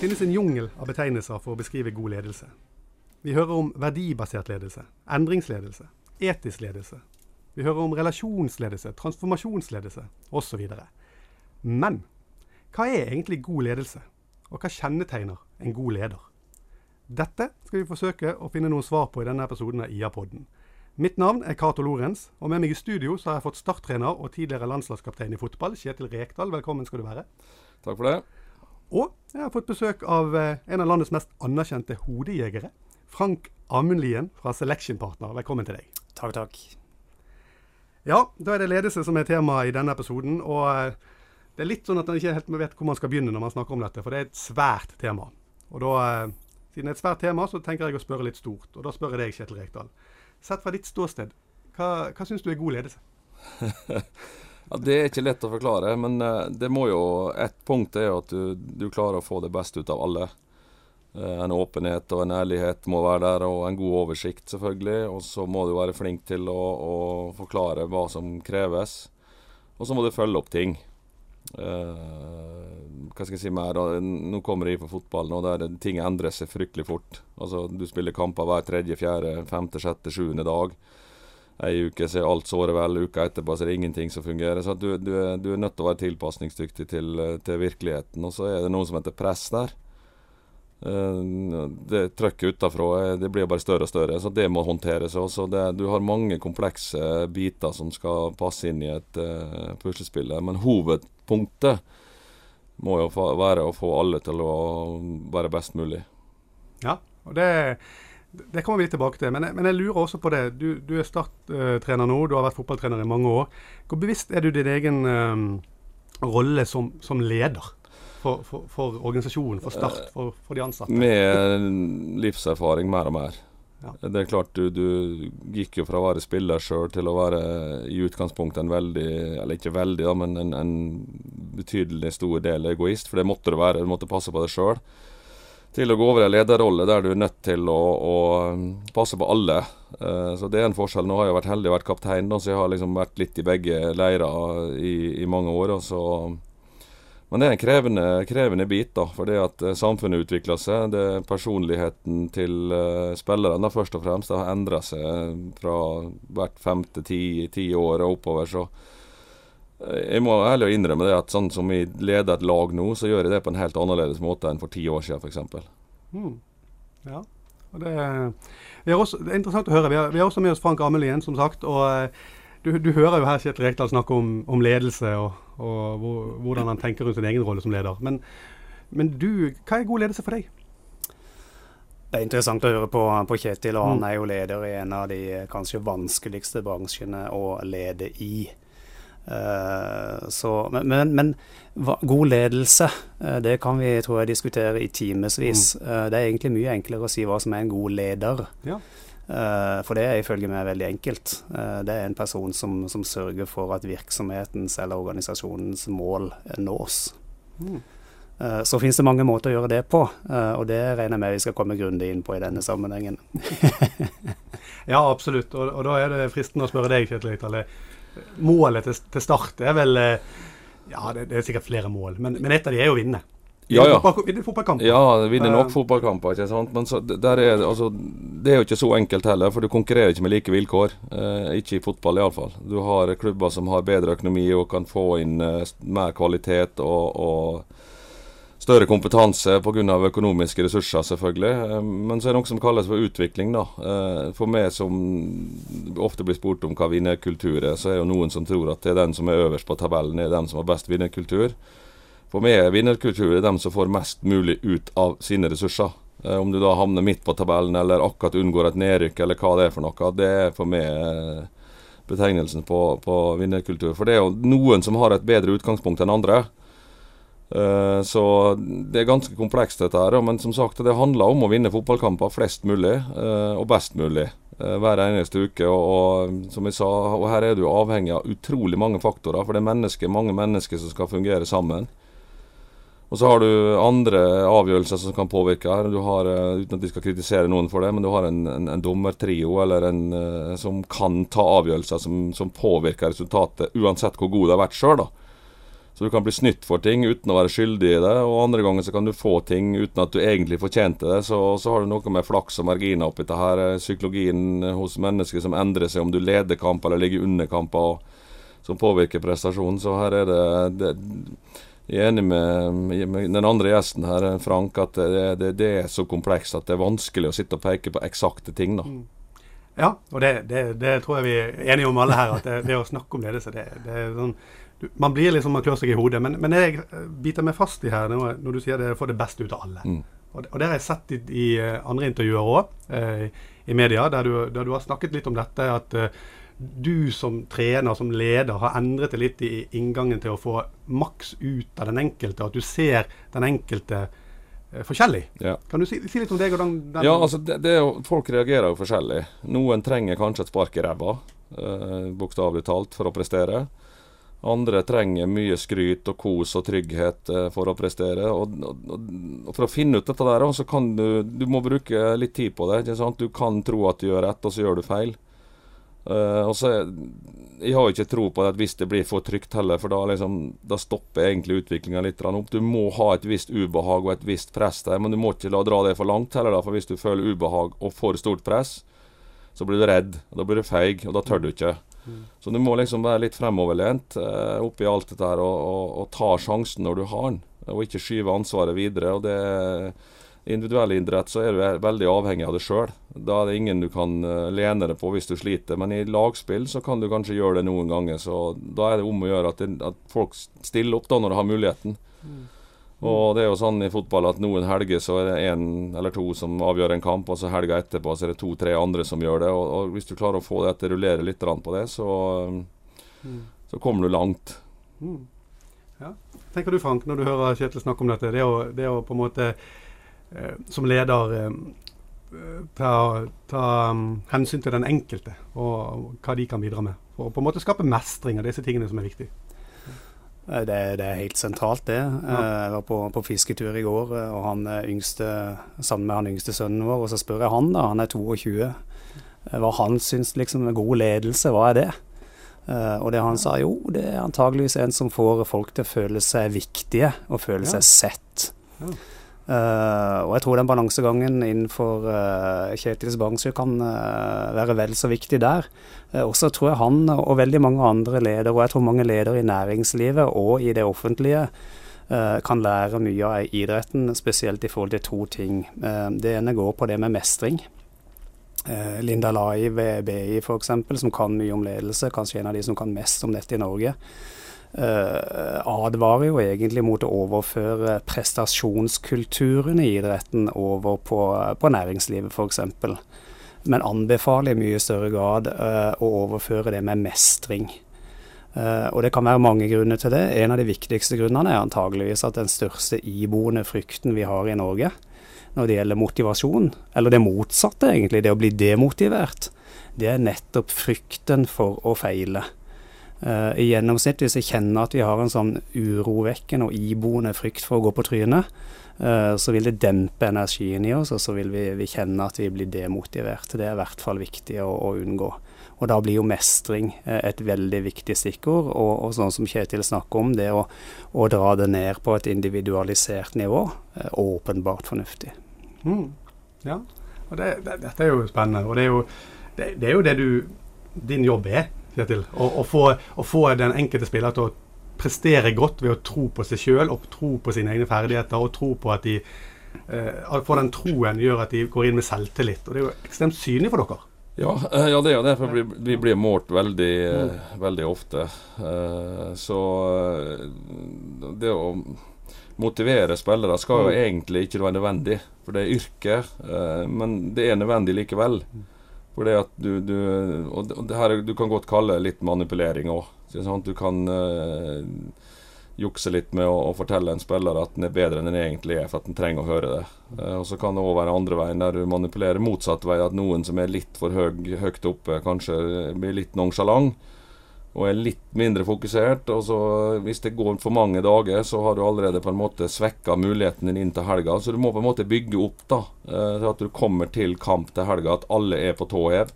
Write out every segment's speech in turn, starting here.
finnes en jungel av betegnelser for å beskrive god ledelse. Vi hører om verdibasert ledelse, endringsledelse, etisk ledelse. Vi hører om relasjonsledelse, transformasjonsledelse osv. Men hva er egentlig god ledelse? Og hva kjennetegner en god leder? Dette skal vi forsøke å finne noen svar på i denne episoden av IA-podden. Mitt navn er Cato Lorentz, og med meg i studio så har jeg fått starttrener og tidligere landslagskaptein i fotball, Kjetil Rekdal. Velkommen skal du være. Takk for det. Og jeg har fått besøk av eh, en av landets mest anerkjente hodejegere. Frank Amundlien fra Selection Partner. Velkommen til deg. Takk, takk. Ja, da er det ledelse som er tema i denne episoden. Og eh, det er litt sånn at man ikke helt vet hvor man skal begynne når man snakker om dette, for det er et svært tema. Og da, eh, siden det er et svært tema, så tenker jeg å spørre litt stort. Og da spør jeg deg, Kjetil Rekdal. Sett fra ditt ståsted, hva, hva syns du er god ledelse? ja, det er ikke lett å forklare, men uh, det må jo Et punkt er jo at du, du, klarer å få det beste ut av alle. Uh, en åpenhet og en ærlighet må være der, og en god oversikt, selvfølgelig. Og så må du være flink til å, å forklare hva som kreves. Og så må du følge opp ting. Uh, hva skal jeg si mer? Nå kommer jeg på fotballen, og ting endrer seg fryktelig fort. Altså, Du spiller kamper hver tredje, fjerde, femte, sjette, sjuende dag. Ei uke så er alt såret vel, uka etterpå så er det ingenting som fungerer. Så du, du, du er nødt til å være tilpasningsdyktig til, til, virkeligheten. Og så er det noe som heter press der. Uh, det Trøkket utenfra eh, det blir bare større og større, så det må håndteres. også. Det, du har mange komplekse biter som skal passe inn i et uh, puslespill. Men hovedpunktet må jo være å få alle til å være best mulig. Ja, og det, det kommer vi litt tilbake til. Men jeg, men jeg lurer også på det. Du, du er starttrener nå, du har vært fotballtrener i mange år. Hvor bevisst er du din egen um, rolle som, som leder? For, for, for, organisasjonen, for Start, for, for de ansatte? Med livserfaring mer og mer. Ja. Det er klart du, du, gikk jo fra å være spiller sjøl til å være i utgangspunktet en veldig, eller ikke veldig, da, men en, en betydelig stor del egoist. For det måtte du være, du måtte passe på deg sjøl. Til å gå over i en lederrolle der du er nødt til å, å passe på alle. Uh, så det er en forskjell. Nå har jeg vært heldig og vært kaptein, så jeg har liksom vært litt i begge leirer i, i mange år. så men det er en krevende, krevende bit, da, for det at uh, samfunnet utvikler seg. Det er Personligheten til uh, spillerne først og fremst har endra seg fra hvert femte ti, ti år og oppover. Så jeg må ærlig innrømme det at sånn som vi leder et lag nå, så gjør jeg det på en helt annerledes måte enn for ti år siden f.eks. Mm. Ja, og det, også, det, er interessant å høre. Vi har, vi har også med oss Frank Amelien, som sagt. og du, du, hører jo her Kjetil Rekdal snakke om, om ledelse og, og hvor, hvordan han tenker rundt sin egen rolle som leder. Men, men, du, hva er god ledelse for deg? Det er interessant å høre på, på Kjetil, og han mm. er jo leder i en av de kanskje vanskeligste bransjene å lede i. Uh, så, men, men, men god ledelse, uh, det kan vi tror jeg diskutere i timevis. Mm. Uh, det er egentlig mye enklere å si hva som er en god leder. Ja. For det er ifølge meg veldig enkelt. Det er en person som, som, sørger for at virksomhetens eller organisasjonens mål nås. Mm. Så finnes det mange måter å gjøre det på, og det regner jeg med vi skal komme grundig inn på i denne sammenhengen. ja, absolutt. Og, og, da er det fristende å spørre deg, Kjetil Eital. Målet til, til, start er vel Ja, det, det, er sikkert flere mål, men, men et av de er jo å vinne. Ja, ja. Fotballkamper. Ja, vinner nok fotballkamper. ikke sant? Men så, er, altså, det er jo ikke så enkelt heller, for du konkurrerer ikke med like vilkår. Eh, ikke i fotball iallfall. Du har klubber som har bedre økonomi og kan få inn eh, mer kvalitet og, og større kompetanse pga. økonomiske ressurser, selvfølgelig. Eh, men så er det noe som kalles for utvikling. da. Eh, for meg som ofte blir spurt om hva vinnerkultur er, så er jo noen som tror at det er den som er øverst på tabellen, er den som har best vinnerkultur. For meg er vinnerkultur dem som får mest mulig ut av sine ressurser. Eh, om du da havner midt på tabellen eller akkurat unngår et nedrykk eller hva det er for noe, det er for meg betegnelsen på, på vinnerkultur. For det er jo noen som har et bedre utgangspunkt enn andre. Uh, så det er ganske komplekst, dette her. Men som sagt, det handler om å vinne fotballkamper flest mulig, uh, og best mulig. Uh, hver eneste uke. Og, og, som jeg sa, og her er du avhengig av utrolig mange faktorer. For det er mennesker, mange mennesker som skal fungere sammen. Og så har du andre avgjørelser som kan påvirke her. Du har, eh, Uten at vi skal kritisere noen for det, men du har en, en, en dommertrio eller en, som kan ta avgjørelser som, som, påvirker resultatet, uansett hvor god det har vært sjøl. Så du kan bli snytt for ting uten å være skyldig i det, og andre ganger så kan du få ting uten at du egentlig fortjente det. Så, så har du noe med flaks og marginer oppi det her. eh, Psykologien hos mennesker som endrer seg om du leder kamp eller ligger under kamper, som påvirker prestasjonen. Så her er det, det jeg er enig med, med den andre gjesten her, Frank, at det, det, det, er så komplekst at det er vanskelig å sitte og peke på eksakte ting. da. Ja, og det, det, tror jeg vi er enige om alle her. At det, å snakke om ledelse, det, er sånn Man blir liksom, man klør seg i hodet. Men, men jeg biter meg fast i her når, når du sier det får det beste ut av alle. Mm. Og, og det har jeg sett i, i andre intervjuer òg, eh, i media, der du, der du, har snakket litt om dette. At eh, du som trener, som leder, har endret det litt i inngangen til å få maks ut av den enkelte. At du ser den enkelte eh, forskjellig. Ja. Kan du si, si, litt om deg og den, den Ja, altså det, det er Folk reagerer jo forskjellig. Noen trenger kanskje et spark i ræva, eh, bokstavelig talt, for å prestere. Andre trenger mye skryt og kos og trygghet eh, for å prestere. Og, og, og, For å finne ut dette der, så kan du Du må bruke litt tid på det. ikke sant? Du kan tro at du gjør rett, og så gjør du feil. Eh, og så Jeg har jo ikke tro på det hvis det blir for trygt heller, for da, liksom, da stopper egentlig utviklinga litt opp. Du må ha et visst ubehag og et visst press der, men du må ikke la dra det for langt heller. da, For hvis du føler ubehag og for stort press, så blir du redd, og da blir du feig, og da tør du ikke. Så du må liksom være litt fremoverlent uh, oppi alt dette her og, og, og, ta sjansen når du har den, og ikke skyve ansvaret videre. og det individuell idrett så er du veldig avhengig av det sjøl. Da er det ingen du kan uh, lene deg på hvis du sliter. Men i lagspill så kan du kanskje gjøre det noen ganger. Så da er det om å gjøre at, det, at folk stiller opp da når de har muligheten. Mm. Og det er jo sånn i fotball at noen helger så er det én eller to som avgjør en kamp, og så helga etterpå så er det to-tre andre som gjør det. Og, og, hvis du klarer å få det til å rullere litt på det, så, mm. så kommer du langt. Mm. Ja. tenker du Frank, når du hører Kjetil snakke om dette? Det å, det å på en måte eh, som leder eh, ta, ta um, hensyn til den enkelte og hva de kan bidra med. For å på en måte skape mestring av disse tingene som er viktige. Det, det, er helt sentralt, det. Ja. Jeg var på, på, fisketur i går, og han yngste, sammen med han yngste sønnen vår, og så spør jeg han, da, han er 22, hva han syns liksom god ledelse, hva er det? Og det han sa, jo, det er antageligvis en som får folk til å føle seg viktige, og føle ja. seg sett. Ja. Uh, og jeg tror den balansegangen innenfor uh, Kjetils Bangsjø kan uh, være vel så viktig der. også tror jeg han og veldig mange andre ledere, og jeg tror mange ledere i næringslivet og i det offentlige, kan lære mye av idretten, spesielt i forhold til to ting. det ene går på det med mestring. Linda Lai ved BI f.eks., som kan mye om ledelse, kanskje en av de som kan mest om dette i Norge. Uh, advarer jo egentlig mot å overføre prestasjonskulturen i idretten over på, på næringslivet f.eks. Men anbefaler i mye større grad uh, å overføre det med mestring. Uh, og det kan være mange grunner til det. En av de viktigste grunnene er antageligvis at den største iboende frykten vi har i Norge når det gjelder motivasjon, eller det motsatte egentlig, det å bli demotivert, det er nettopp frykten for å feile. Uh, I gjennomsnitt, hvis jeg kjenner at vi har en sånn urovekkende og iboende frykt for å gå på trynet, uh, så vil det dempe energien i oss, og så vil vi, vi, kjenne at vi blir demotivert. Det er i hvert fall viktig å, å unngå. Og da blir jo mestring uh, et veldig viktig stikkord. Og, og, sånn som Kjetil snakker om, det å, å, dra det ned på et individualisert nivå, åpenbart fornuftig. Mm. Ja, og det, det, dette er jo spennende. Og det er jo det, det, er jo det du din jobb er. Kjetil. Å, få, å få den enkelte spiller til å prestere godt ved å tro på seg sjøl og tro på sine egne ferdigheter og tro på at de eh, For den troen gjør at de går inn med selvtillit. Og det er jo ekstremt synlig for dere. Ja, ja det er jo det. For vi, vi blir målt veldig, mm. veldig ofte. Uh, så det å motivere spillere skal jo mm. egentlig ikke være nødvendig, for det er yrke. Men det er nødvendig likevel. For det at du, du Og det her du kan godt kalle det litt manipulering òg. Sånn du kan uh, jukse litt med å, å, fortelle en spiller at den er bedre enn den egentlig er, for at den trenger å høre det. Uh, og Så kan det òg være andre veien, der du manipulerer motsatt vei. At noen som er litt for høy, høyt oppe, kanskje blir litt nonsjalant og er litt mindre fokusert. og så Hvis det går for mange dager, så har du allerede på en måte svekka muligheten din inn til helga. Så du må på en måte bygge opp da, eh, til at du kommer til kamp til helga, at alle er på tå hev.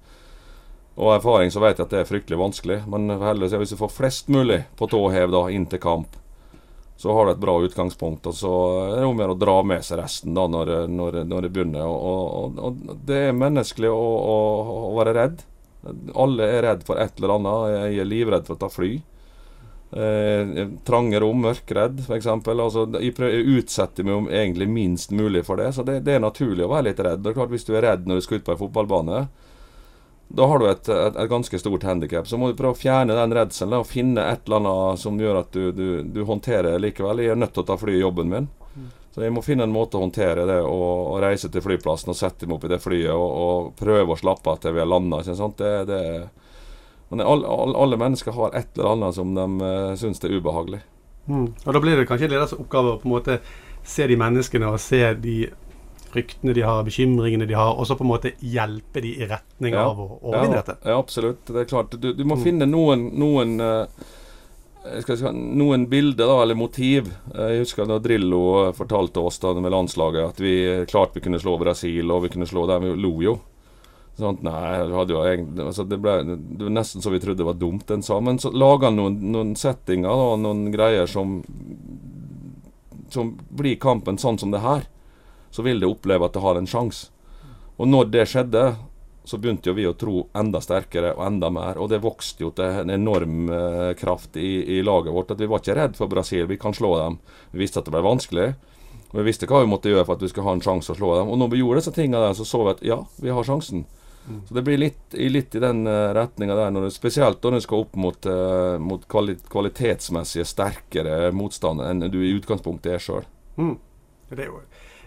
Og erfaring så vet jeg at det er fryktelig vanskelig, men heldigvis hvis du får flest mulig på tå hev inn til kamp, så har du et bra utgangspunkt. Og så er det om å dra med seg resten da når, når, når det begynner. Og, og, og, det er menneskelig å, å, å, være redd. Alle er redd for et eller annet. Jeg er livredd for å ta fly. Eh, trange rom, mørkredd f.eks. Altså, jeg, jeg utsetter meg om egentlig minst mulig for det. Så det, det, er naturlig å være litt redd. Det er klart Hvis du er redd når du skal ut på en fotballbane, da har du et, et, et ganske stort handikap. Så må du prøve å fjerne den redselen og finne et eller annet som gjør at du, du, du håndterer likevel. Jeg er nødt til å ta fly i jobben min. Så jeg må finne en måte å håndtere det og, og reise til flyplassen og sette meg opp i det flyet og, og prøve å slappe av til vi har landa. Men alle, alle, alle, mennesker har et eller annet som de uh, syns er ubehagelig. Mm. Og Da blir det kanskje leders oppgave å på en måte se de menneskene og se de fryktene de har, bekymringene de har, og så på en måte hjelpe de i retning ja. av å overvinne dette. Ja, absolutt. Det er klart. Du, du må mm. finne noen, noen uh, Si, noen bilder da, eller motiv. Jeg husker da Drillo fortalte oss da med landslaget at vi klart vi kunne slå Brasil, og vi kunne slå dem. Vi lo jo. Sånn, nei, jo altså det, ble, det var nesten så vi trodde det var dumt, den sa. Men så laga han noen, noen settinger og noen greier som, som blir kampen sånn som det her så vil det oppleve at det har en sjanse. Og når det skjedde, så begynte jo vi å tro enda sterkere og enda mer. Og det vokste jo til en enorm eh, kraft i, i, laget vårt. At vi var ikke redd for Brasil. Vi kan slå dem. Vi visste at det ble vanskelig. Og vi visste hva vi måtte gjøre for at vi skulle ha en sjanse å slå dem. Og når vi gjorde disse tingene der, så så vi at ja, vi har sjansen. Mm. Så det blir litt, litt i den uh, retninga der, når det, spesielt når du skal opp mot, uh, mot kvali kvalitetsmessige sterkere motstander enn du i utgangspunktet er sjøl. Mm. Det er jo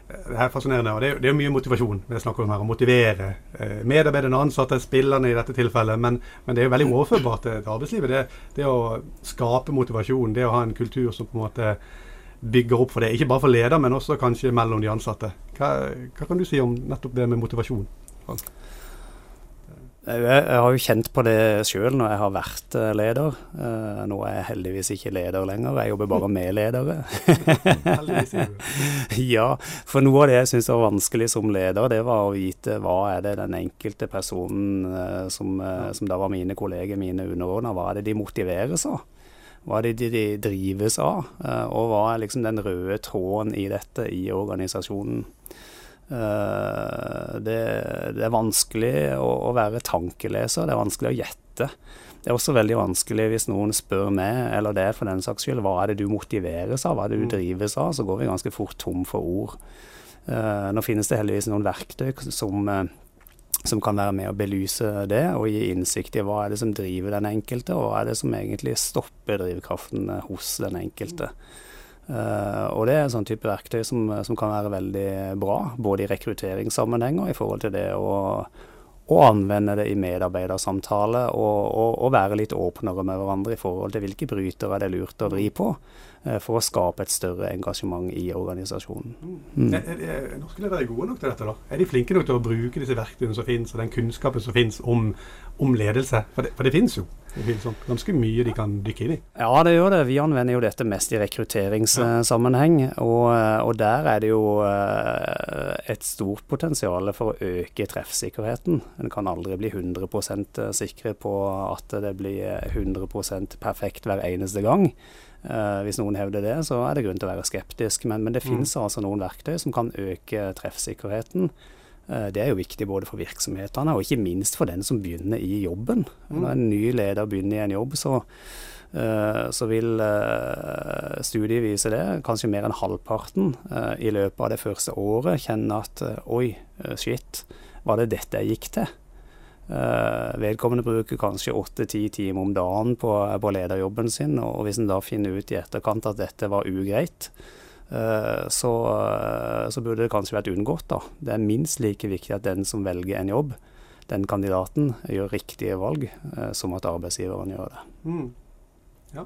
det er fascinerende. og Det er, det er mye motivasjon vi snakker om her. Å motivere eh, medarbeiderne, ansatte, spillerne i dette tilfellet. Men, men, det er jo veldig overførbart til, arbeidslivet. Det, det, å skape motivasjon, det å ha en kultur som på en måte bygger opp for det. Ikke bare for leder, men også kanskje mellom de ansatte. Hva, hva kan du si om nettopp det med motivasjon? Frank? Jeg, har jo kjent på det sjøl når jeg har vært eh, leder. Uh, nå er jeg heldigvis ikke leder lenger, jeg jobber bare med ledere. ja, for noe av det jeg syns var vanskelig som leder, det var å vite hva er det den enkelte personen uh, som, som, da var mine kolleger, mine underordna, hva er det de motiveres av? Hva er det de drives av? og hva er liksom den røde tråden i dette i organisasjonen? Eh, det, det, er vanskelig å, å, være tankeleser, det er vanskelig å gjette. Det er også veldig vanskelig hvis noen spør meg, eller det for den saks skyld, hva er det du motiveres av, hva er det du mm. drives av, så går vi ganske fort tom for ord. Uh, nå finnes det heldigvis noen verktøy som, uh, som kan være med å belyse det, og gi innsikt i hva er det som driver den enkelte, og hva er det som egentlig stopper drivkraften hos den enkelte. Uh, og det er en sånn type verktøy som, som, kan være veldig bra, både i rekrutteringssammenheng og i forhold til det å, å anvende det i medarbeidersamtale, og, og, og, være litt åpnere med hverandre i forhold til hvilke brytere det er lurt å vri på. uh, for å skape et større engasjement i organisasjonen. Mm. Er, er, er, norske ledere gode nok til dette? da? Er de flinke nok til å bruke disse verktøyene som finnes, og den kunnskapen som finnes om, om ledelse? For det, for det finnes jo sånn, ganske mye de kan dykke inn i. Ja, det gjør det. Vi anvender jo dette mest i rekrutteringssammenheng. Og, og, der er det jo eh, et stort potensial for å øke treffsikkerheten. En kan aldri bli 100 sikre på at det blir 100 perfekt hver eneste gang. Uh, hvis noen hevder det, så er det grunn til å være skeptisk. Men, men det mm. finnes altså noen verktøy som kan øke treffsikkerheten. Uh, det er jo viktig både for virksomhetene og ikke minst for den som begynner i jobben. Mm. Når en ny leder begynner i en jobb, så, uh, så vil studiet vise det. Kanskje mer enn halvparten i løpet av det første året kjenner at oi, shit, var det dette jeg gikk til? Vedkommende bruker kanskje åtte-ti timer om dagen på, på, lederjobben sin, og hvis en da finner ut i etterkant at dette var ugreit, så, uh, så, burde det kanskje vært unngått. da. Det er minst like viktig at den som velger en jobb, den kandidaten, gjør riktige valg, som at arbeidsgiveren gjør det. Mm. Ja.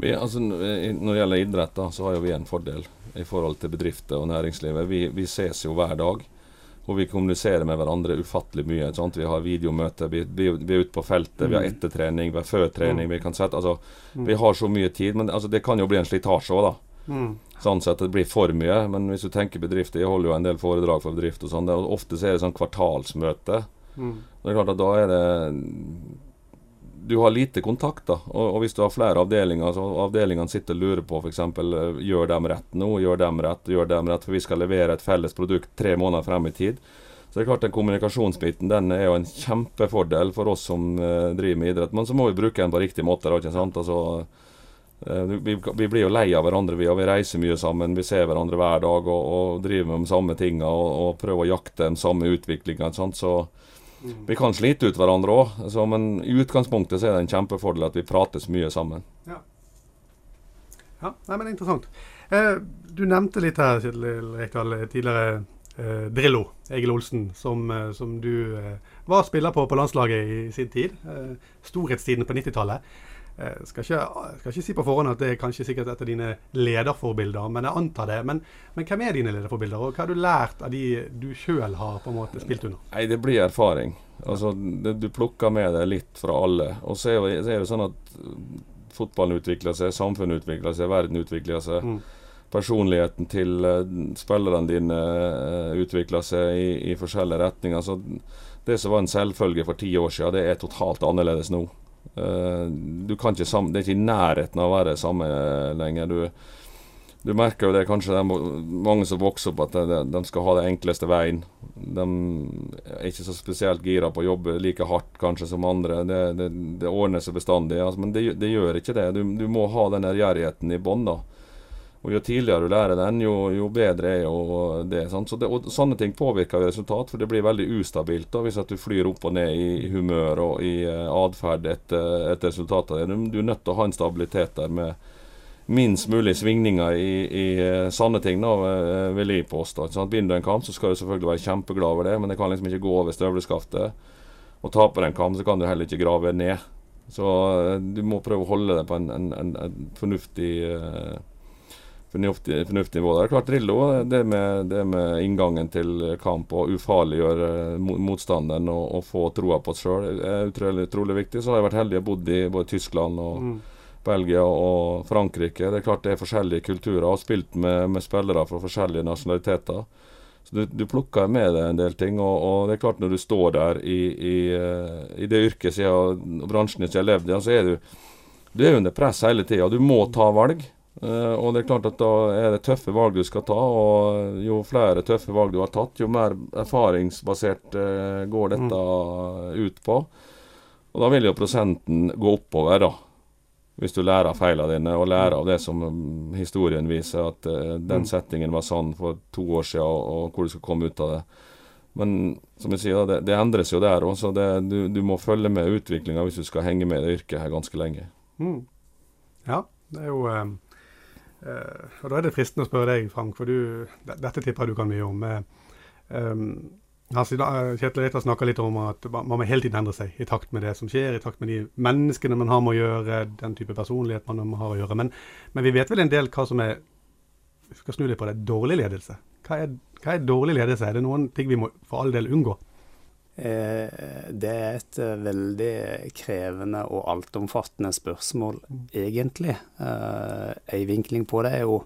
Vi, altså, når det gjelder idrett, da, så har jo vi en fordel i forhold til bedrifter og næringslivet. Vi, vi ses jo hver dag. Og vi kommuniserer med hverandre ufattelig mye. Sant? Vi har videomøter, vi, vi, vi, er ute på feltet, mm. vi har mm. ettertrening, vi har førtrening. Mm. Vi kan sette, altså, mm. vi har så mye tid. Men altså, det kan jo bli en slitasje òg, da. Mm. Sånn sett det blir for mye. Men hvis du tenker bedrifter Jeg holder jo en del foredrag for bedrifter og sånn. Ofte så er det sånn kvartalsmøte. Mm. Det er klart at da er det du har lite kontakt. da, og, og Hvis du har flere avdelinger, så avdelingene sitter og lurer på f.eks. gjør dem rett nå, gjør dem rett, gjør dem rett, for vi skal levere et felles produkt tre måneder frem i tid. Så det er klart den Kommunikasjonsbiten den er jo en kjempefordel for oss som uh, driver med idrett. Men så må vi bruke den på riktig måte. Da, ikke sant? Altså, vi, vi, blir jo lei av hverandre. Vi, vi reiser mye sammen, vi ser hverandre hver dag og, og driver med de samme tingene og, og, prøver å jakte den samme utviklinga. Så mm. vi kan slite ut hverandre òg. Men i utgangspunktet så er det en kjempefordel at vi prates mye sammen. Ja, ja nei, men interessant. Eh, du nevnte litt her Kjetil Rekdal, tidligere eh, Drillo, Egil Olsen, som, eh, som du eh, var spiller på på landslaget i sin tid. Eh, storhetstiden på 90-tallet. Eh, skal, skal, ikke si på forhånd at det er kanskje sikkert et av dine lederforbilder, men jeg antar det. Men, men hvem er dine lederforbilder, og hva har du lært av de du sjøl har på en måte spilt under? Nei, Det blir erfaring. Altså, det, Du plukker med deg litt fra alle. Og så er, så det sånn at fotballen utvikler seg, samfunnet utvikler seg, verden utvikler seg. Mm personligheten til uh, spillerne dine uh, utvikler seg i, i, forskjellige retninger. Så det som var en selvfølge for ti år siden, det er totalt annerledes nå. Uh, du kan ikke sammen, det er ikke i nærheten av å være samme lenger. Du, du merker jo det kanskje det er mange som vokser opp at de, de, skal ha den enkleste veien. De er ikke så spesielt gira på å jobbe like hardt kanskje som andre. Det, det, det ordner seg bestandig. Altså, men det, gjør ikke det. Du, du må ha den gjerrigheten i bånn. Og Jo tidligere du lærer den, jo, jo bedre er jo det. Så det, og Sånne ting påvirker resultat, for det blir veldig ustabilt da, hvis at du flyr opp og ned i humør og i uh, atferd etter, etter resultatet. Du, du er nødt til å ha en stabilitet der med minst mulig svingninger i, i uh, sanne ting, da, vil jeg påstå. Begynner du en kamp, så skal du selvfølgelig være kjempeglad over det, men det kan liksom ikke gå over støvleskaftet. Og taper en kamp, så kan du heller ikke grave ned. Så uh, du må prøve å holde det på en, en, en, en fornuftig uh, fornuftig, fornuftig nivå. Det er klart Drillo, det med, det med inngangen til kamp og ufarliggjøre motstanderen og, og få troa på oss sjøl, er utrolig, utrolig, viktig. Så har jeg vært heldig og bodd i både Tyskland og mm. Belgia og Frankrike. Det er klart det er forskjellige kulturer og spilt med, med spillere fra forskjellige nasjonaliteter. Så du, du, plukker med deg en del ting. Og, og, det er klart når du står der i, i, eh, i det yrket siden bransjen jeg har levd i, så er du, du er under press hele tida. Du må ta valg. Uh, og det er klart at da er det tøffe valg du skal ta, og jo flere tøffe valg du har tatt, jo mer erfaringsbasert uh, går dette mm. ut på. Og da vil jo prosenten gå oppover, da. Hvis du lærer av feilene dine, og lærer av det som um, historien viser, at uh, den mm. settingen var sann for to år siden, og, hvor du skal komme ut av det. Men som jeg sier, det, det endres jo der òg, så det, du, du, må følge med utviklinga hvis du skal henge med i det yrket her ganske lenge. Mm. Ja, det er jo Uh, og Da er det fristende å spørre deg, Frank, for du, dette tipper du kan mye om. Um, altså, Kjetil Reita snakker litt om at man må hele tiden endre seg i takt med det som skjer, i takt med de menneskene man har med å gjøre, den type personlighet man har å gjøre. Men, men vi vet vel en del hva som er Vi skal snu litt på det. Dårlig ledelse. Hva er, hva er dårlig ledelse? Er det noen ting vi må for all del unngå? Eh, det er et eh, veldig krevende og altomfattende spørsmål, mm. egentlig. Ei en vinkling på det er jo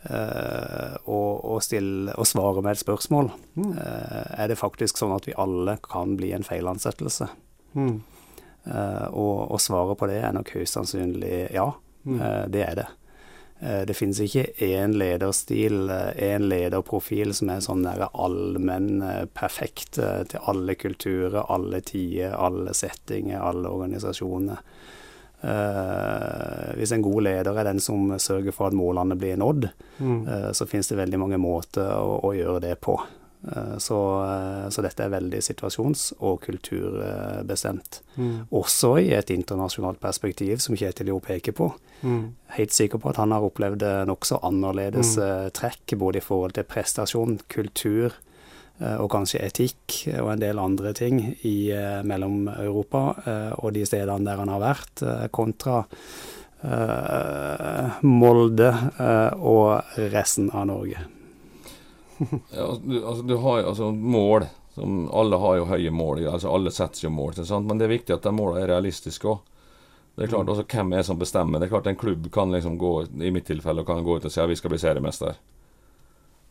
å, å, stille, å svare med et spørsmål. Mm. Er det faktisk sånn at vi alle kan bli en feilansettelse? Mm. Og, og svaret på det er nok høyst sannsynlig ja. Mm. Det er det. Eh, det finnes ikke én lederstil, én eh, lederprofil som er sånn allmenn, eh, perfekt til alle kulturer, alle tider, alle settinger, alle organisasjoner. hvis en god leder er den som sørger for at målene blir nådd, mm. så finnes det veldig mange måter å, å gjøre det på. Eh, så, eh, så, dette er veldig situasjons- og kulturbestemt. Mm. Også i et internasjonalt perspektiv, som Kjetil jo peker på. Mm. Helt sikker på at han har opplevd nokså annerledes mm. trekk, både i forhold til prestasjon, kultur og kanskje etikk og en del andre ting i Mellom-Europa og de stedene der han har vært, kontra Molde og resten av Norge. Ja, altså, du, altså, du har altså mål. Som alle har jo høye mål. altså Alle setter jo mål. Men det er viktig at de målene er realistiske òg. Det er klart også altså, Hvem er som bestemmer? Det er klart En klubb kan liksom gå i mitt tilfelle kan gå ut og si at vi skal bli seriemester.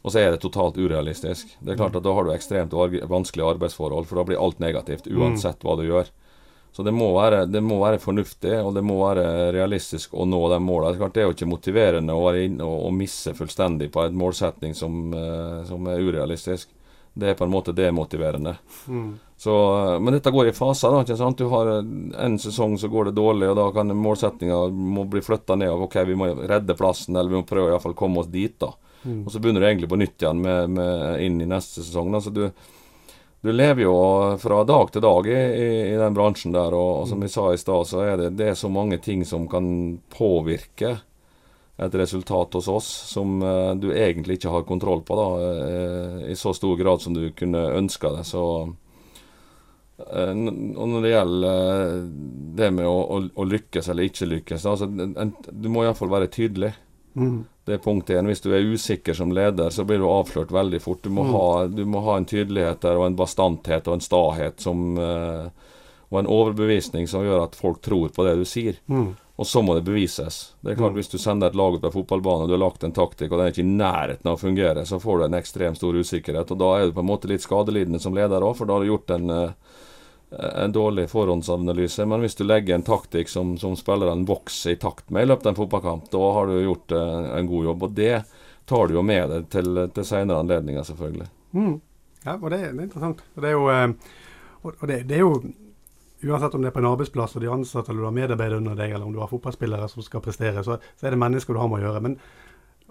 Og så er det totalt urealistisk. Det er klart at Da har du ekstremt vanskelige arbeidsforhold, for da blir alt negativt, uansett hva du gjør. Så det må, være, det må være fornuftig, og det må være realistisk å nå de målene. Det er jo ikke motiverende å, være inne og, og misse fullstendig på en målsetning som, eh, som, er urealistisk. Det er på en måte demotiverende. Mm. Så, men dette går i faser. da, ikke sant? Du har En sesong så går det dårlig, og da kan målsettinga må bli flytta ned. av, ok, Vi må redde plassen, eller vi må prøve å komme oss dit. da. Mm. Og Så begynner du egentlig på nytt igjen med, med inn i neste sesong. da, så du du lever jo fra dag til dag i, i, i den bransjen der, og, og som vi sa i stad, så er det, det er så mange ting som kan påvirke et resultat hos oss som uh, du egentlig ikke har kontroll på, da, uh, i så stor grad som du kunne ønska det. Så uh, når det gjelder det med å, å, å, lykkes eller ikke lykkes, da, altså, en, du må iallfall være tydelig. Mm. Det er punkt én. Hvis du er usikker som leder, så blir du avslørt veldig fort. Du må, mm. ha, du må ha, en tydelighet der, og en bastanthet og en stahet som, uh, og en overbevisning som gjør at folk tror på det du sier. Mm. Og så må det bevises. Det er klart mm. Hvis du sender et lag ut på fotballbanen og du har lagt en taktikk, og den er ikke i nærheten av å fungere, så får du en ekstremt stor usikkerhet. Og da er du på en måte litt skadelidende som leder òg, for da har du gjort en Eh, en dårlig forhåndsanalyse. Men hvis du legger en taktikk som, som spillerne vokser i takt med i løpet av en fotballkamp, da har du gjort uh, en god jobb. Og det tar du jo med deg til, til senere anledninger, selvfølgelig. Mm. Ja, og det, det, er interessant. Og det er jo, uh, og det, det, er jo Uansett om det er på en arbeidsplass og de ansatte eller du har medarbeidere under deg, eller om du har fotballspillere som skal prestere, så, så er det mennesker du har med å gjøre. Men,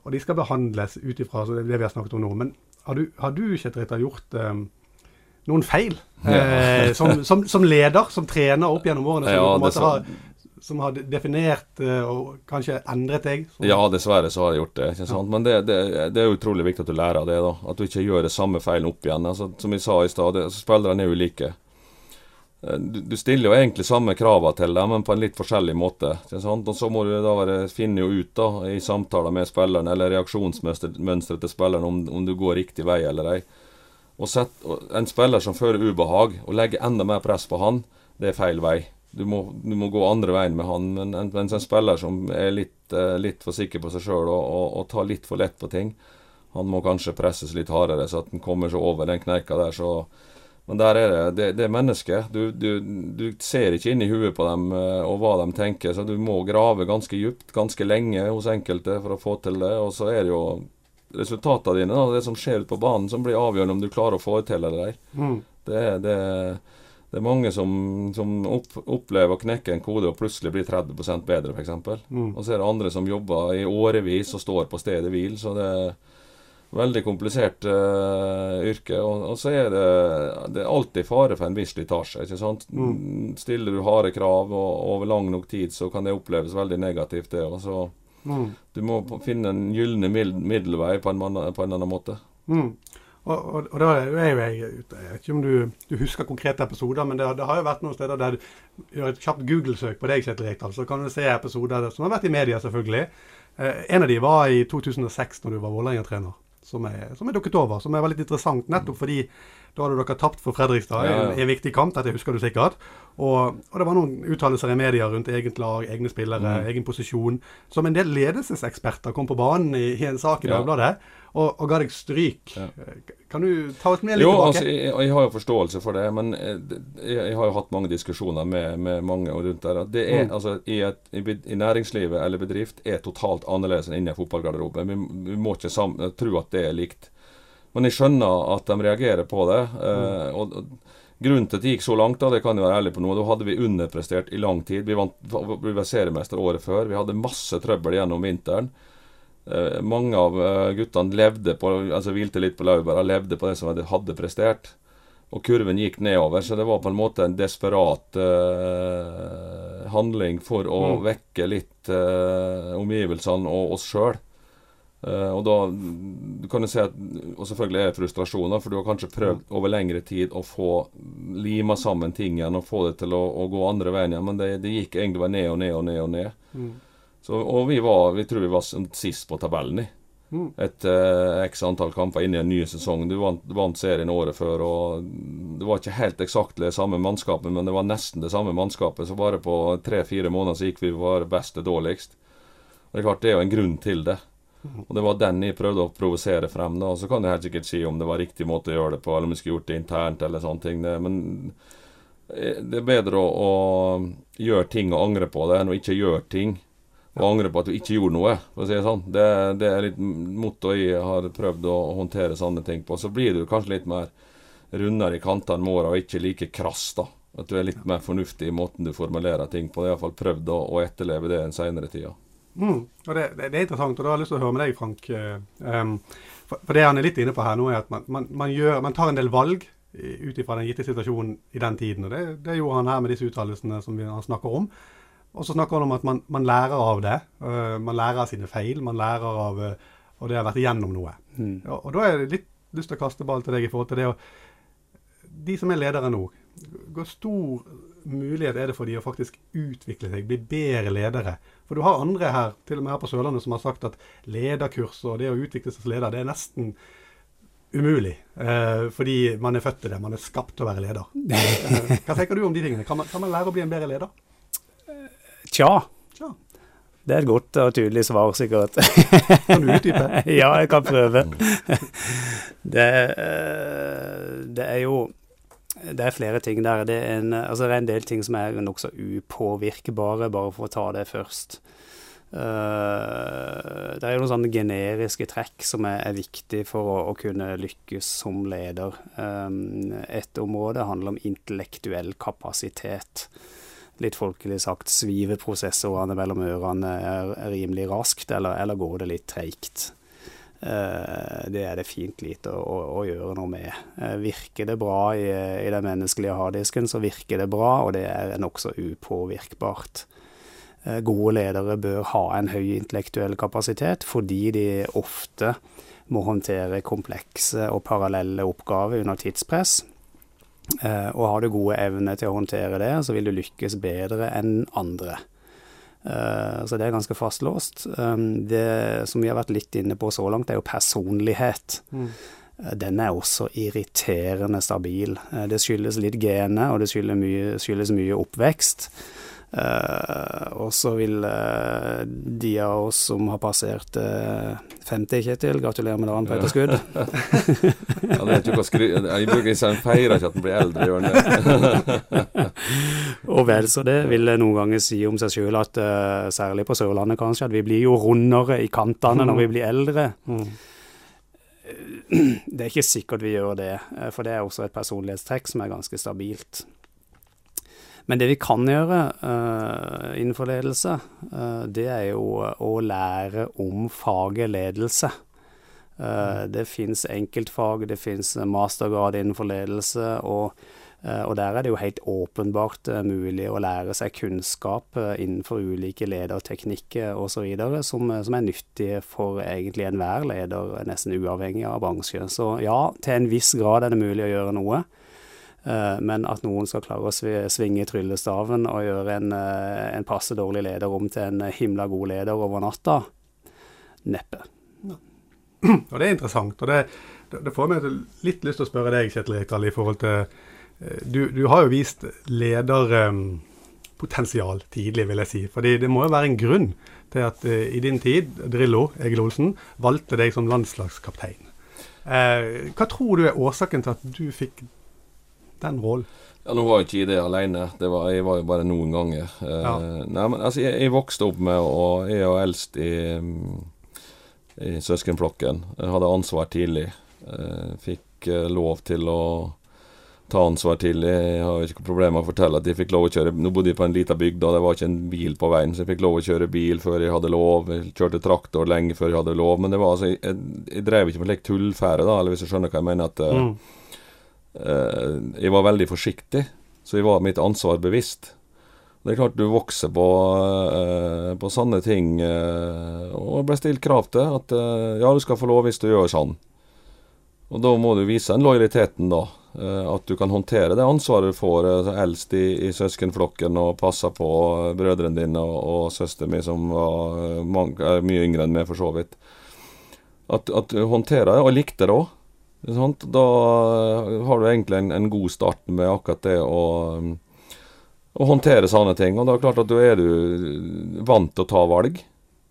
og de skal behandles ut ifra det vi har snakket om nå. Men har du, har du Kjetil, gjort um, noen feil eh, som, som, som, leder, som trener opp gjennom årene. Som, ja, på en måte har, som har definert eh, og kanskje endret deg? Ja, dessverre så har jeg gjort det. ikke sant? Men det, det, det, er utrolig viktig at du lærer av det. da, At du ikke gjør det samme feilen opp igjen. Altså, som vi sa i stad, spillerne er ulike. Eh, du, du, stiller jo egentlig samme kravene til dem, men på en litt forskjellig måte. ikke sant? Og Så må du da være, finne jo ut da, i samtaler med spilleren, eller reaksjonsmønsteret til spilleren, om, om du går riktig vei eller ei. Å sette en spiller som fører ubehag, og legge enda mer press på han, det er feil vei. Du må, du må gå andre veien med han. Men en, mens en spiller som er litt, uh, litt for sikker på seg sjøl og, og, og, tar litt for lett på ting, han må kanskje presses litt hardere, så at han kommer seg over den kneika der. så men der er det, det, det er mennesket. Du, du, du, ser ikke inn i huet på dem uh, og hva de tenker, så du må grave ganske djupt, ganske lenge hos enkelte for å få til det. Og så er det jo resultatene dine, da, det som skjer ute på banen, som blir avgjørende om du klarer å få det til eller ei. Mm. Det, det, det, er mange som, som opp, opplever å knekke en kode og plutselig blir 30 bedre, f.eks. Mm. Og så er det andre som jobber i årevis og står på stedet hvil. Så det er veldig komplisert uh, yrke. Og, og, så er det, det er alltid fare for en viss slitasje. ikke sant? Mm. Stiller du harde krav og, over lang nok tid, så kan det oppleves veldig negativt, det. Og så Mm. Du må finne en gylne middelvei på en, på en annen måte. Mm. Og, og, og, da er jo jeg, jeg vet ikke om du, du husker konkrete episoder, men det, det, har jo vært noen steder der du gjør et kjapt Google-søk på deg, Kjetil Rekdal, så kan du se episoder som har vært i media, selvfølgelig. Eh, en av de var i 2006, når du var Vålerenga-trener, som, som, er dukket over. Som er veldig interessant, nettopp fordi da hadde dere tapt for Fredrikstad i en, en, viktig kamp, dette husker du sikkert. Og, og det var noen uttalelser i media rundt eget lag, egne spillere, mm. egen posisjon, som en del ledelseseksperter kom på banen i, i en sak i Dagbladet og, og, ga deg stryk. Ja. Kan du ta oss med litt jo, tilbake? Altså, jeg, jeg, har jo forståelse for det, men eh, jeg, jeg, har jo hatt mange diskusjoner med, med mange rundt der. Det er, mm. altså, i, et, i, i, næringslivet eller bedrift er totalt annerledes enn inne i fotballgarderoben. Vi, vi må ikke sammen, tro at det er likt. Men jeg skjønner at de reagerer på det. Eh, og, og, Grunnen til at det gikk så langt, da, det kan jeg være ærlig på nå, da hadde vi underprestert i lang tid. Vi, vant, vi var seriemester året før. Vi hadde masse trøbbel gjennom vinteren. Eh, mange av eh, guttene levde på, altså hvilte litt på laurbæra, levde på det som de hadde prestert. Og kurven gikk nedover, så det var på en måte en desperat eh, handling for å mm. vekke litt uh, omgivelsene og oss sjøl. Uh, og da du kan du si at, og selvfølgelig er det frustrasjoner, for du har kanskje prøvd over lengre tid å få lima sammen ting igjen og få det til å, å gå andre veien igjen, men det, det, gikk egentlig bare ned og ned og ned. og ned. Mm. Så, og vi var, vi tror vi var sist på tabellen i. Mm. Et uh, x antall kamper inn i en ny sesong. Du vant, vant, serien året før, og det var ikke helt eksakt det samme mannskapet, men det var nesten det samme mannskapet. Så bare på tre-fire måneder så gikk vi bare best til dårligst. Og det er klart, det er jo en grunn til det. Og Det var den jeg prøvde å provosere frem. da, og Så kan jeg helt sikkert si om det var riktig måte å gjøre det på, eller om vi skulle gjort det internt eller sånne ting. Men eh, det er bedre å, å gjøre ting og angre på det enn å ikke gjøre ting og angre på at du ikke gjorde noe. for å si Det sånn. Det, det er litt motto jeg har prøvd å håndtere sånne ting på. Så blir du kanskje litt mer rundere i kantene med åra og ikke like krass. da. At du er litt mer fornuftig i måten du formulerer ting på. Jeg har iallfall prøvd å, å etterleve det den senere tida. Mm. Og det, det, det, er interessant, og da har jeg lyst til å høre med deg, Frank. Um, for, for, det han er litt inne på her nå, er at man, man, man, gjør, man tar en del valg ut ifra den gitte situasjonen i den tiden. og Det, det gjorde han her med disse uttalelsene som vi, han snakker om. Og så snakker han om at man, man lærer av det. Uh, man lærer av sine feil. Man lærer av uh, Og det har vært igjennom noe. Mm. Og, og, da har jeg litt lyst til å kaste ball til deg i forhold til det å De som er ledere nå, hvor stor mulighet er det for de å faktisk utvikle seg, bli bedre ledere? For du har andre her, til og med her på Sørlandet, som har sagt at lederkurs og det å utvikle seg som leder, det er nesten umulig. Eh, fordi man er født til det. Man er skapt til å være leder. Eh, hva tenker du om de tingene? Kan man, kan man lære å bli en bedre leder? Tja. Tja. Det er et godt og tydelig svar, sikkert. Kan du utdype? ja, jeg kan prøve. Det, eh, det, er jo det er flere ting der. Det er en, altså det er en del ting som er nokså upåvirkbare, bare for å ta det først. Uh, det er jo noen sånne generiske trekk som er, er viktig for å, å, kunne lykkes som leder. Um, et område handler om intellektuell kapasitet litt folkelig sagt, sviver prosessorene mellom ørene er, rimelig raskt, eller, eller, går det litt treigt? Eh, det er det fint lite å, å, å gjøre noe med. Eh, virker det bra i, i, den menneskelige harddisken, så virker det bra, og det er nokså upåvirkbart. Eh, gode ledere bør ha en høy intellektuell kapasitet, fordi de ofte må håndtere komplekse og parallelle oppgaver under tidspress. Og har du gode evner til å håndtere det, så vil du lykkes bedre enn andre. Eh, så det er ganske fastlåst. Um, det som vi har vært litt inne på så langt, er jo personlighet. Mm. Eh, den er også irriterende stabil. Det skyldes litt gener, og det skyldes mye, skyldes mye oppvekst. Uh, og så vil uh, de av oss som har passert uh, 50, Kjetil, gratulerer med dagen på etterskudd. ja, det er ikke skry... Jeg bruker ikke en feirer ikke at en blir eldre, gjør det. og vel så det vil noen ganger si om seg sjøl at særlig på Sørlandet kanskje, at vi blir jo rundere i kantene når vi blir eldre. Mm. Det er ikke sikkert vi gjør det, for det er også et personlighetstrekk som er ganske stabilt. Men det vi kan gjøre uh, innenfor ledelse, uh, det er jo å lære om faget ledelse. Uh, det fins enkeltfag, det fins mastergrad innenfor ledelse, og, og, der er det jo helt åpenbart mulig å lære seg kunnskap innenfor ulike lederteknikker osv. Som, som er nyttige for egentlig enhver leder, nesten uavhengig av bransje. Så ja, til en viss grad er det mulig å gjøre noe. Eh, men at noen skal klare å svinge tryllestaven og gjøre en, eh, en passe dårlig leder om til en himla god leder over natta, neppe. Og det er interessant. og det, det får meg litt lyst til å spørre deg, Kjetil Rekdal, i forhold til eh, du, du har jo vist lederpotensial tidlig, vil jeg si. Fordi det må jo være en grunn til at i din tid, Drillo Egil Olsen, valgte deg som landslagskaptein. hva tror du er årsaken til at du fikk den rollen? Ja, Nå var jo ikke i det alene, det var, jeg var jo bare noen ganger. Ja. Uh, nei, men altså, jeg, jeg, vokste opp med, og jeg er eldst i, i søskenflokken. Jeg hadde ansvar tidlig. Uh, fikk uh, lov til å ta ansvar tidlig. Jeg har ikke problemer med å fortelle at jeg fikk lov å kjøre Nå bodde jeg på en liten bygd, og det var ikke en bil på veien, så jeg fikk lov å kjøre bil før jeg hadde lov. Jeg kjørte traktor lenge før jeg hadde lov. Men det var altså Jeg, jeg drev ikke med slik tullfære, da, eller hvis du skjønner hva jeg mener. at mm Eh, jeg var veldig forsiktig, så jeg var mitt ansvar bevisst. Det er klart du vokser på, uh, på sånne ting, uh, og ble stilt krav til at ja, du skal få lov hvis du gjør sånn. Og da må du vise den lojaliteten, da. at du kan håndtere det ansvaret du får eldst i, i, søskenflokken og passe på brødrene dine og, og søsteren min, som var mange, mye yngre enn meg, for så vidt. At, at du håndterer det, og likte det òg. Da har du egentlig en, en, god start med akkurat det å, å håndtere sånne ting. Og da er det klart at du er du vant til å ta valg.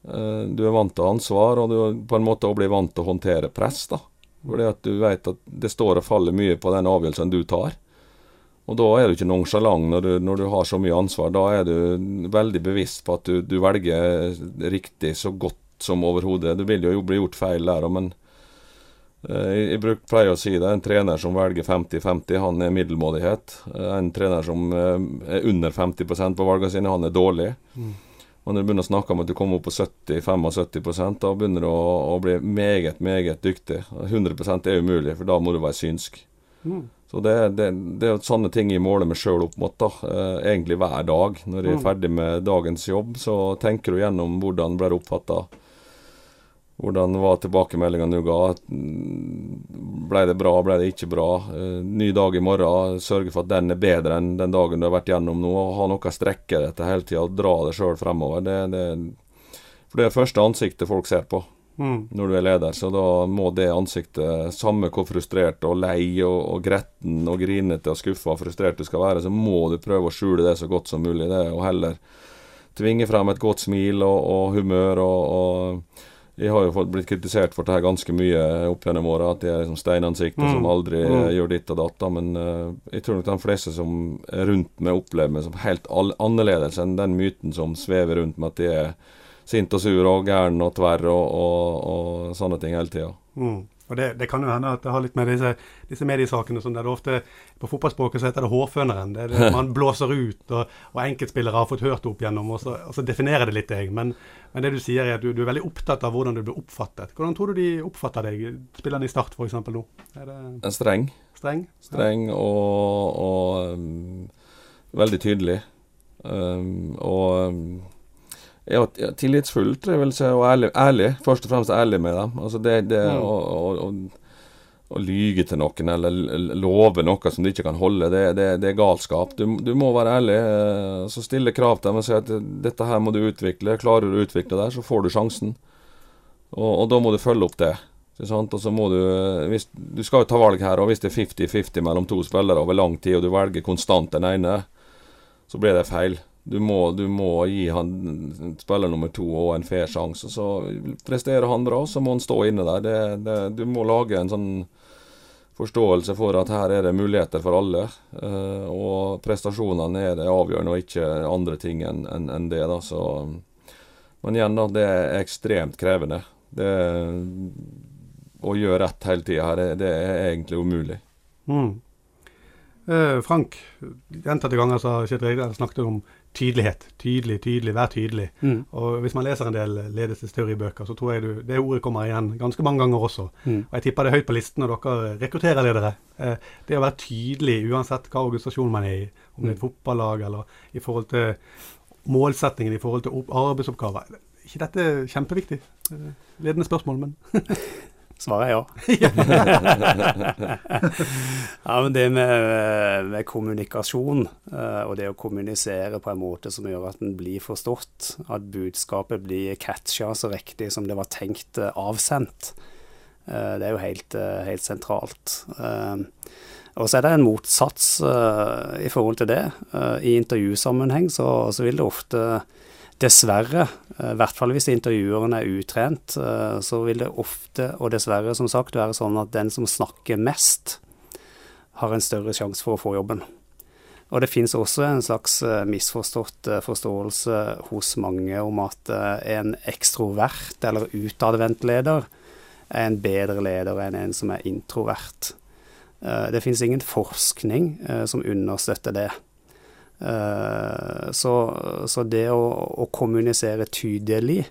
Eh, du er vant til ansvar, og du er på en måte å bli vant til å håndtere press. da. Fordi at du vet at det står og faller mye på den avgjørelsen du tar. Og da er du ikke nonsjalant når, du- når du har så mye ansvar. Da er du veldig bevisst på at du, du velger riktig så godt som overhodet. Du vil jo bli gjort feil der òg, men eh, jeg, bruker bruk, pleier å si det. En trener som velger 50-50, han er middelmådighet. Eh, En trener som eh, er under 50% på valgene sine, han er dårlig. Mm. Og når du begynner å snakke om at du kommer opp på 70-75 da begynner du å, å bli meget, meget dyktig. 100% er umulig, for da må du være synsk. Mm. Så det, det, det er sånne ting jeg måler meg sjøl opp mot, da. Eh, egentlig hver dag. Når jeg er Mm. ferdig med dagens jobb, så tenker du gjennom hvordan ble det oppfatta. Hvordan var tilbakemeldingene du ga? Ble det bra, ble det ikke bra? Eh, ny dag i morgen. Sørge for at den er bedre enn den dagen du har vært gjennom nå. og Ha noe å strekke deg etter hele tida. Dra deg sjøl fremover. Det, det, for det er det første ansiktet folk ser på Mm. når du er leder, så da må det ansiktet, samme hvor frustrert og lei og, og gretten og grinete og skuffa og frustrert du skal være, så må du prøve å skjule det så godt som mulig. Det, og heller tvinge frem et godt smil og, og humør og, og jeg har jo fått blitt kritisert for dette ganske mye opp gjennom åra, at jeg er liksom steinansiktet Mm. som aldri Mm. gjør ditt og datt. Men uh, jeg tror nok de fleste som er rundt meg, opplever meg som helt annerledes enn den myten som svever rundt meg, at jeg er sint og sur og gæren og tverr og, og, og sånne ting hele tida. Mm. Og det, det kan jo hende at det har litt med disse, disse mediesakene som der det ofte På fotballspråket så heter det hårføneren. Det er det man blåser ut, og, og enkeltspillere har fått hørt opp gjennom, og så, og så definerer det litt deg. Men, men det du sier er at du, du er veldig opptatt av hvordan du blir oppfattet. Hvordan tror du de oppfatter deg, spillerne i Start f.eks. nå? Er det En streng. streng? Streng og, og um, veldig tydelig. Um, og um, ja, tillitsfullt, tillitsfull, tror jeg vil si, og ærlig, ærlig. Først og fremst ærlig med dem. Altså det, det Mm. å, å, å, å lyge til noen eller love noe som de ikke kan holde, det, det, det er galskap. Du, du må være ærlig. eh, Så stille krav til dem og si at dette her må du utvikle. Klarer du å utvikle det, så får du sjansen. Og, og da må du følge opp det. Ikke sant? Og så må du hvis, Du skal jo ta valg her, og hvis det er 50-50 mellom to spillere over lang tid, og du velger konstant den ene, så blir det feil. Du må, du må gi han spiller nummer to og en fair sjanse. Så presterer han bra, så må han stå inne der. Det, det, du må lage en sånn forståelse for at her er det muligheter for alle. eh, og prestasjonene er det avgjørende, og ikke andre ting enn en, en det. da, så Men igjen, da, det er ekstremt krevende. Det, å gjøre rett hele tida her, det, er egentlig umulig. Mm. Eh, Frank, gjentatte ganger så har Kjetil Rekdal snakket om tydelighet. Tydelig, tydelig, vær tydelig. Mm. Og hvis man leser en del ledelsesteoribøker, så tror jeg du, det ordet kommer igjen ganske mange ganger også. Mm. Og jeg tipper det er høyt på listen når dere rekrutterer ledere. Eh, det å være tydelig uansett hva organisasjon man er i, om det er et fotballag eller i forhold til målsettingen i forhold til arbeidsoppgaver. Er ikke dette kjempeviktig? Eh, Ledende spørsmål, men Svaret er ja. ja, men det med, med kommunikasjon, eh, og det å kommunisere på en måte som gjør at den blir forstått, at budskapet blir catcha så riktig som det var tenkt eh, avsendt, eh, det er jo helt, helt sentralt. Og så er det en motsats i forhold til det. I intervjusammenheng så, så vil det ofte Dessverre, eh, i hvert fall hvis intervjueren er utrent, eh, så vil det ofte, og dessverre som sagt, være sånn at den som snakker mest, har en større sjanse for å få jobben. Og det finnes også en slags eh, misforstått forståelse hos mange om at en ekstrovert eller utadvendt leder er en bedre leder enn en som er introvert. Det finnes ingen forskning som understøtter det. Eh, Så, så det å, å kommunisere tydelig,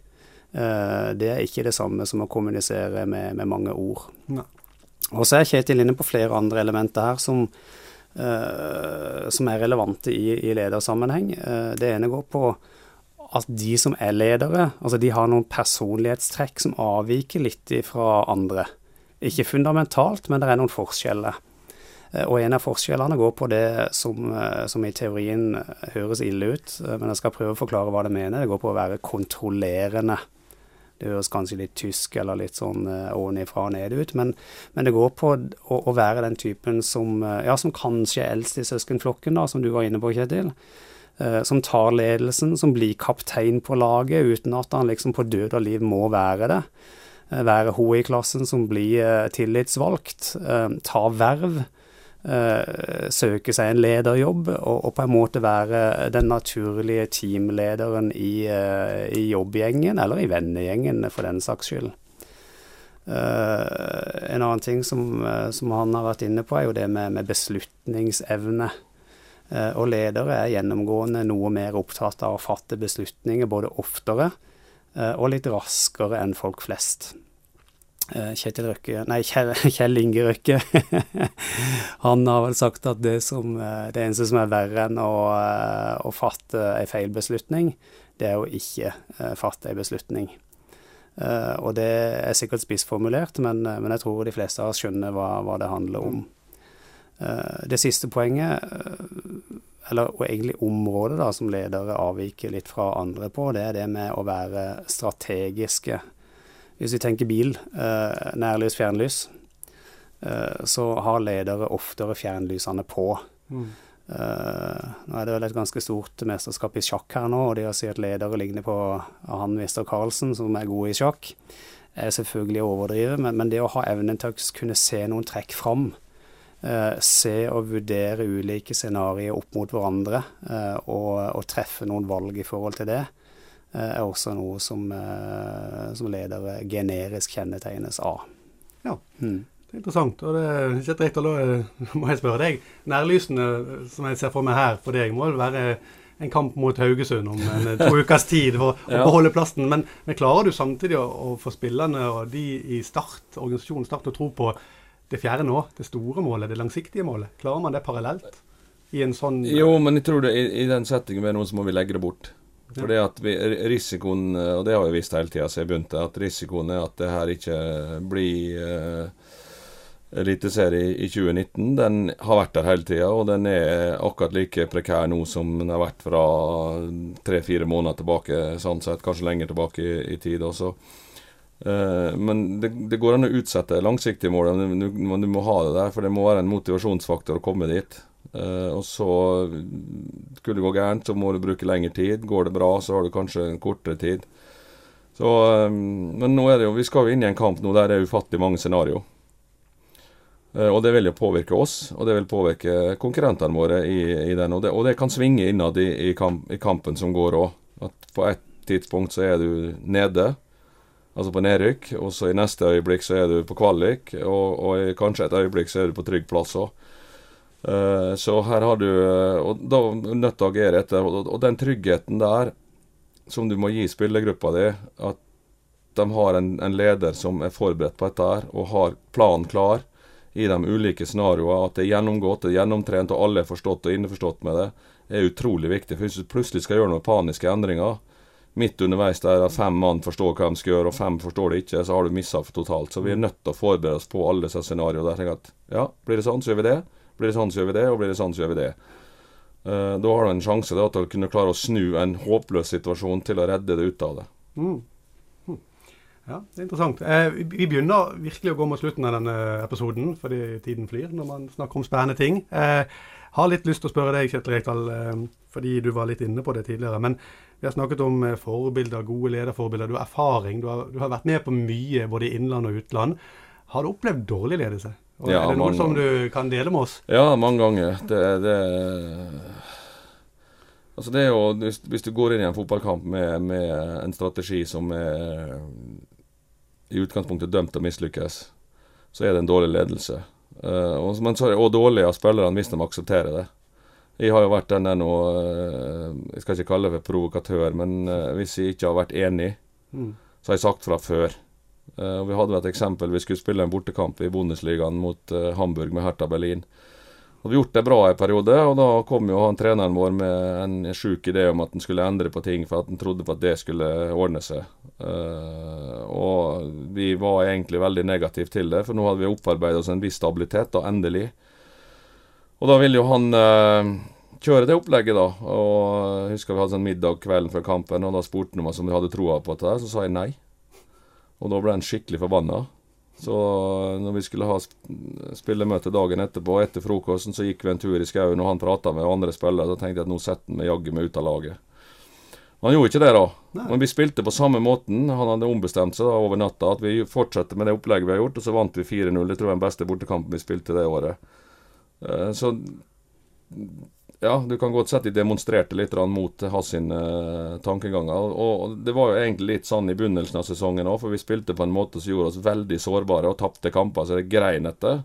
eh, det er ikke det samme som å kommunisere med, med mange ord. Og så er Kjetil inne på flere andre elementer her som, eh, som er relevante i, i ledersammenheng. Det ene går på at de som er ledere, altså de har noen personlighetstrekk som avviker litt fra andre. Ikke fundamentalt, men det er noen forskjeller. Eh, Og en av forskjellene går på det som, eh, som i teorien høres ille ut, eh, men jeg skal prøve å forklare hva det mener. Det går på å være kontrollerende. Det høres kanskje litt tysk eller litt sånn eh, ovenifra og ned ut, men, men det går på å, å være den typen som, eh, ja, som kanskje er eldst i søskenflokken, da, som du var inne på, Kjetil. Eh, som tar ledelsen, som blir kaptein på laget uten at han liksom på død og liv må være det. Eh, være hun i klassen som blir eh, tillitsvalgt. tar ta verv. Uh, søke seg en lederjobb og, og, på en måte være den naturlige teamlederen i, uh, i jobbgjengen, eller i vennegjengen for den saks skyld. Uh, en annen ting som, som, han har vært inne på, er jo det med, med beslutningsevne. og ledere er gjennomgående noe mer opptatt av å fatte beslutninger både oftere og litt raskere enn folk flest. Eh, Kjetil Røkke Nei, Kjell, Kjell Inge Røkke. han har vel sagt at det, som, eh, det eneste som er verre enn å, eh, å fatte en feil beslutning, det er å ikke fatte en beslutning. og det er sikkert spissformulert, men, men, jeg tror de fleste av oss skjønner hva, hva det handler om. det siste poenget, eller og egentlig området da, som ledere avviker litt fra andre på, det er det med å være strategiske hvis vi tenker bil, eh, nærlys, fjernlys, eh, så har ledere oftere fjernlysene på. Mm. Uh, nå er det vel et ganske stort mesterskap i sjakk her nå, og det å si at ledere ligner på han mister Carlsen, som er god i sjakk, er selvfølgelig å overdrive, men, men, det å ha evnen til å kunne se noen trekk fram, eh, se og vurdere ulike scenarioer opp mot hverandre, eh, og, og, treffe noen valg i forhold til det, Eh, er også noe som, eh, som ledere generisk kjennetegnes av. Ja, mm. det er interessant. Og det, Kjetil Rekdal, da må jeg spørre deg. Nærlysene som jeg ser for meg her for deg, må vel være en kamp mot Haugesund om en to ukers tid for ja. å beholde plassen. Men, men, klarer du samtidig å, å, få spillerne og de i start, organisasjonen Start å tro på det fjerde nå, det store målet, det langsiktige målet? Klarer man det parallelt? I en sånn Jo, men jeg tror det, i, i den settingen vi er nå, så må vi legge det bort. For det at vi, risikoen, og det har jeg visst hele tida siden jeg begynte, at risikoen er at det her ikke blir uh, eliteserie i 2019. Den har vært der hele tida, og den er akkurat like prekær nå som den har vært fra tre-fire måneder tilbake, sånn sett, kanskje lenger tilbake i, i tid også. Uh, men det, det, går an å utsette langsiktige mål, men du, men du, må ha det der, for det må være en motivasjonsfaktor å komme dit. Uh, og så skulle det gå gærent, så må du bruke lengre tid. Går det bra, så har du kanskje en kortere tid. Så, um, men nå er det jo, vi skal jo inn i en kamp nå der det er ufattelig mange scenarioer. Uh, og det vil jo påvirke oss, og det vil påvirke konkurrentene våre i, i den. Og det, og det, kan svinge innad i, i, kamp, i kampen som går òg. At på et tidspunkt så er du nede, altså på nedrykk, og så i neste øyeblikk så er du på kvalik, og, og i kanskje et øyeblikk så er du på trygg plass òg. Uh, så her har du uh, Og da er nødt til å agere etter. Og, den tryggheten der som du må gi spillergruppa di, at de har en, en, leder som er forberedt på dette her, og har planen klar i de ulike scenarioene, at det er gjennomgått, det er gjennomtrent, og alle er forstått og innforstått med det, er utrolig viktig. For hvis du plutselig skal gjøre noen paniske endringer, midt underveis der fem mann forstår hva de skal gjøre, og fem forstår det ikke, så har du missa totalt. Så vi er nødt til å forberede oss på alle disse scenarioene. Der at ja, blir det sånn, så gjør vi det. Blir det sånn, så gjør vi det, og blir det sånn, så gjør vi det. Uh, da har du en sjanse da, til å kunne klare å snu en håpløs situasjon til å redde det ut av det. Mm. Hm. Ja, det er interessant. Eh, vi begynner virkelig å gå mot slutten av denne episoden, fordi tiden flyr når man snakker om spennende ting. Eh, har litt lyst til å spørre deg, Kjetil Rekdal, eh, fordi du var litt inne på det tidligere. Men vi har snakket om eh, forbilder, gode lederforbilder. Du har erfaring. Du har, du har vært med på mye både i innland og utland. Har du opplevd dårlig ledelse? Og ja, er det noe som du kan dele med oss? Ja, mange ganger. Det, det Altså det er jo, Hvis du går inn i en fotballkamp med, med en strategi som er i utgangspunktet dømt til å mislykkes, så er det en dårlig ledelse. Uh, og, men så er det òg dårlig av spillerne hvis de aksepterer det. Jeg har jo vært den der nå uh, Jeg skal ikke kalle det for provokatør, men uh, hvis jeg ikke har vært enig, mm. så har jeg sagt fra før. Uh, vi hadde et eksempel. Vi skulle spille en bortekamp i Bundesligaen mot uh, Hamburg med Hertha Berlin. Hadde gjort det bra en periode, og da kom jo han treneren vår med en sjuk idé om at han skulle endre på ting for at han trodde på at det skulle ordne seg. Uh, og vi var egentlig veldig negative til det, for nå hadde vi opparbeidet oss en viss stabilitet, da endelig. Og da ville jo han kjøre det opplegget, da. Og jeg husker vi hadde sånn middag kvelden før kampen, og da spurte han om vi hadde troa på dette, så sa jeg nei. Og da ble han skikkelig forbanna. Så når vi skulle ha spillemøte dagen etterpå, etter frokosten, så gikk vi en tur i skauen, og han prata med andre spillere. Så tenkte jeg at nå setter han meg jaggu meg ut av laget. Han gjorde ikke det, da. Nei. Men vi spilte på samme måten. Han hadde ombestemt seg da over natta at vi fortsetter med det opplegget vi har gjort, og så vant vi 4-0. Det tror jeg er den beste bortekampen vi spilte det året. Eh, så ja, du kan godt si at de demonstrerte litt mot hans uh, tankeganger. Og det var jo egentlig litt sånn i begynnelsen av sesongen òg, for vi spilte på en måte som gjorde oss veldig sårbare og tapte kamper så det grein etter.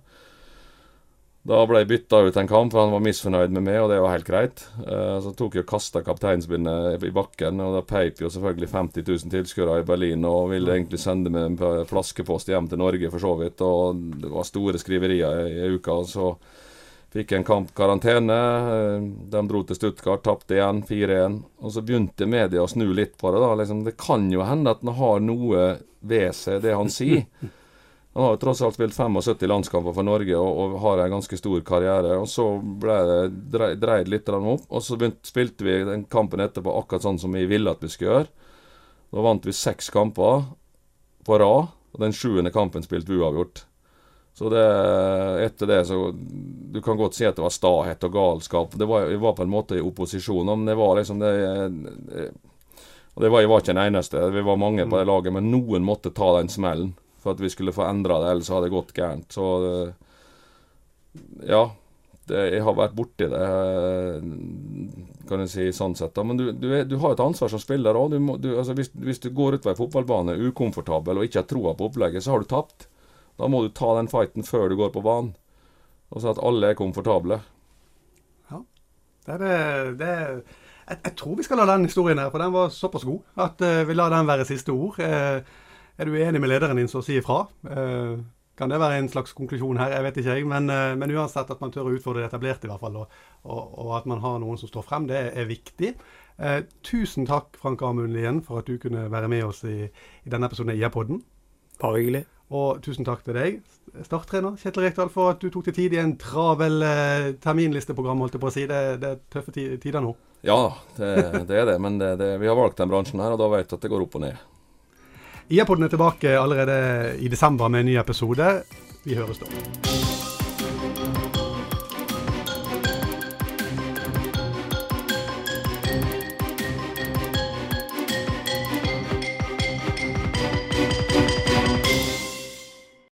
Da ble jeg bytta ut en kamp, for han var misfornøyd med meg, og det var helt greit. Uh, så tok jeg og kasta kapteinsbindet i bakken, og da peip jo selvfølgelig 50 000 tilskuere i Berlin og ville egentlig sende meg en flaskepost hjem til Norge, for så vidt. Og det var store skriverier i, i uka. så Fikk en kamp karantene. Eh, de dro til Stuttgart, tapte igjen, 4-1. Og så begynte media å snu litt på det. da, liksom, Det kan jo hende at han har noe ved seg, det han sier. Han har jo tross alt spilt 75 landskamper for Norge og, og har en ganske stor karriere. og Så ble det dreid litt opp, og så begynte, spilte vi den kampen etterpå akkurat sånn som vi ville at vi skulle gjøre. Da vant vi seks kamper på rad, og den sjuende kampen spilte vi uavgjort. Så det, etter det så Du kan godt si at det var stahet og galskap. Det var, jeg var på en måte i opposisjon, men det var liksom det, og det var, Jeg var ikke den eneste. Vi var mange på det laget, men noen måtte ta den smellen for at vi skulle få endra det, ellers hadde det gått gærent. Så ja. Det, jeg har vært borti det, kan jeg si sånn sett. Men du, du, du har et ansvar som spiller òg. Altså, hvis, hvis, du går utover på en fotballbane ukomfortabel og ikke har troa på opplegget, så har du tapt. Da må du ta den fighten før du går på banen. Og så at alle er komfortable. Ja. Det er det, er, jeg, jeg, tror vi skal la den historien her, for den var såpass god at uh, vi lar den være siste ord. Uh, er du enig med lederen din, så si ifra. Uh, kan det være en slags konklusjon her? Jeg vet ikke, jeg. Men, men uansett at man tør å utfordre det etablerte, i hvert fall. Og, og, og, at man har noen som står frem, det er viktig. tusen takk, Frank Amund Lien, for at du kunne være med oss i, i denne episoden av IA-podden. Bare hyggelig. Og tusen takk til deg, starttrener Kjetil Rekdal, for at du tok til tid i en travel eh, terminlisteprogram, holdt jeg på å si. Det, det er tøffe tider nå. Ja, det, det er det. Men det, vi har valgt den bransjen her, og da vet du at det går opp og ned. IA-podden er tilbake allerede i desember med en ny episode. Vi høres da.